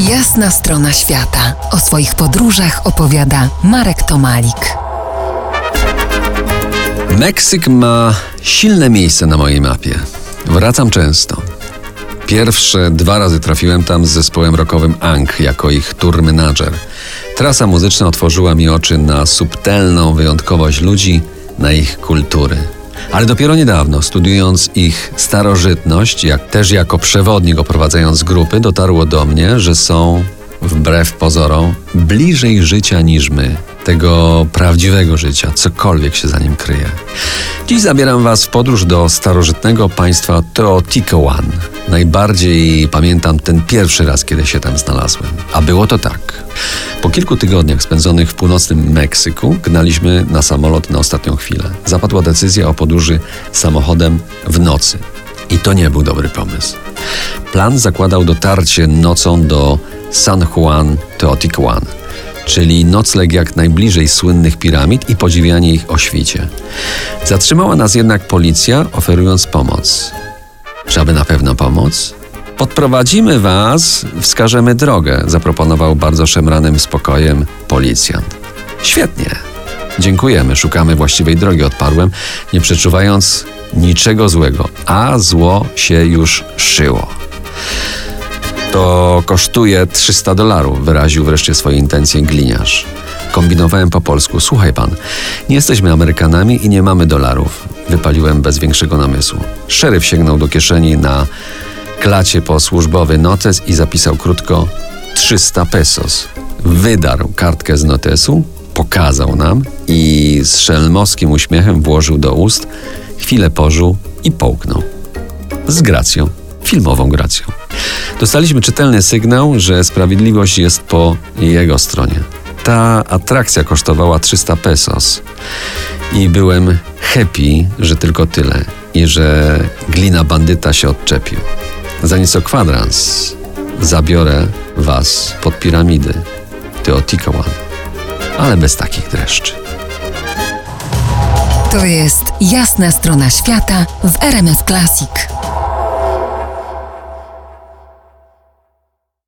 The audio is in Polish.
Jasna strona świata. O swoich podróżach opowiada Marek Tomalik. Meksyk ma silne miejsce na mojej mapie. Wracam często. Pierwsze dwa razy trafiłem tam z zespołem rockowym Ang jako ich tour manager. Trasa muzyczna otworzyła mi oczy na subtelną wyjątkowość ludzi, na ich kultury. Ale dopiero niedawno, studiując ich starożytność, jak też jako przewodnik oprowadzając grupy, dotarło do mnie, że są, wbrew pozorom, bliżej życia niż my, tego prawdziwego życia, cokolwiek się za nim kryje. Dziś zabieram Was w podróż do starożytnego państwa Teotihuacan. Najbardziej pamiętam ten pierwszy raz, kiedy się tam znalazłem. A było to tak. Po kilku tygodniach spędzonych w północnym Meksyku gnaliśmy na samolot na ostatnią chwilę. Zapadła decyzja o podróży samochodem w nocy. I to nie był dobry pomysł. Plan zakładał dotarcie nocą do San Juan Teotihuacan, czyli nocleg jak najbliżej słynnych piramid i podziwianie ich o świcie. Zatrzymała nas jednak policja, oferując pomoc. Czy aby na pewno pomóc? Podprowadzimy was, wskażemy drogę, zaproponował bardzo szemranym spokojem policjant. Świetnie. Dziękujemy, szukamy właściwej drogi, odparłem, nie przeczuwając niczego złego, a zło się już szyło. To kosztuje 300 dolarów, wyraził wreszcie swoje intencje gliniarz. Kombinowałem po polsku. Słuchaj pan, nie jesteśmy Amerykanami i nie mamy dolarów. Wypaliłem bez większego namysłu. Szeryf sięgnął do kieszeni na klacie po służbowy notes i zapisał krótko 300 pesos. Wydarł kartkę z notesu, pokazał nam i z szelmowskim uśmiechem włożył do ust, chwilę pożył i połknął. Z gracją, filmową gracją. Dostaliśmy czytelny sygnał, że sprawiedliwość jest po jego stronie. Ta atrakcja kosztowała 300 pesos i byłem happy, że tylko tyle i że glina bandyta się odczepił. Za nieco kwadrans zabiorę was pod piramidy Teotihuacan, ale bez takich dreszczy. To jest Jasna strona świata w RMF Classic.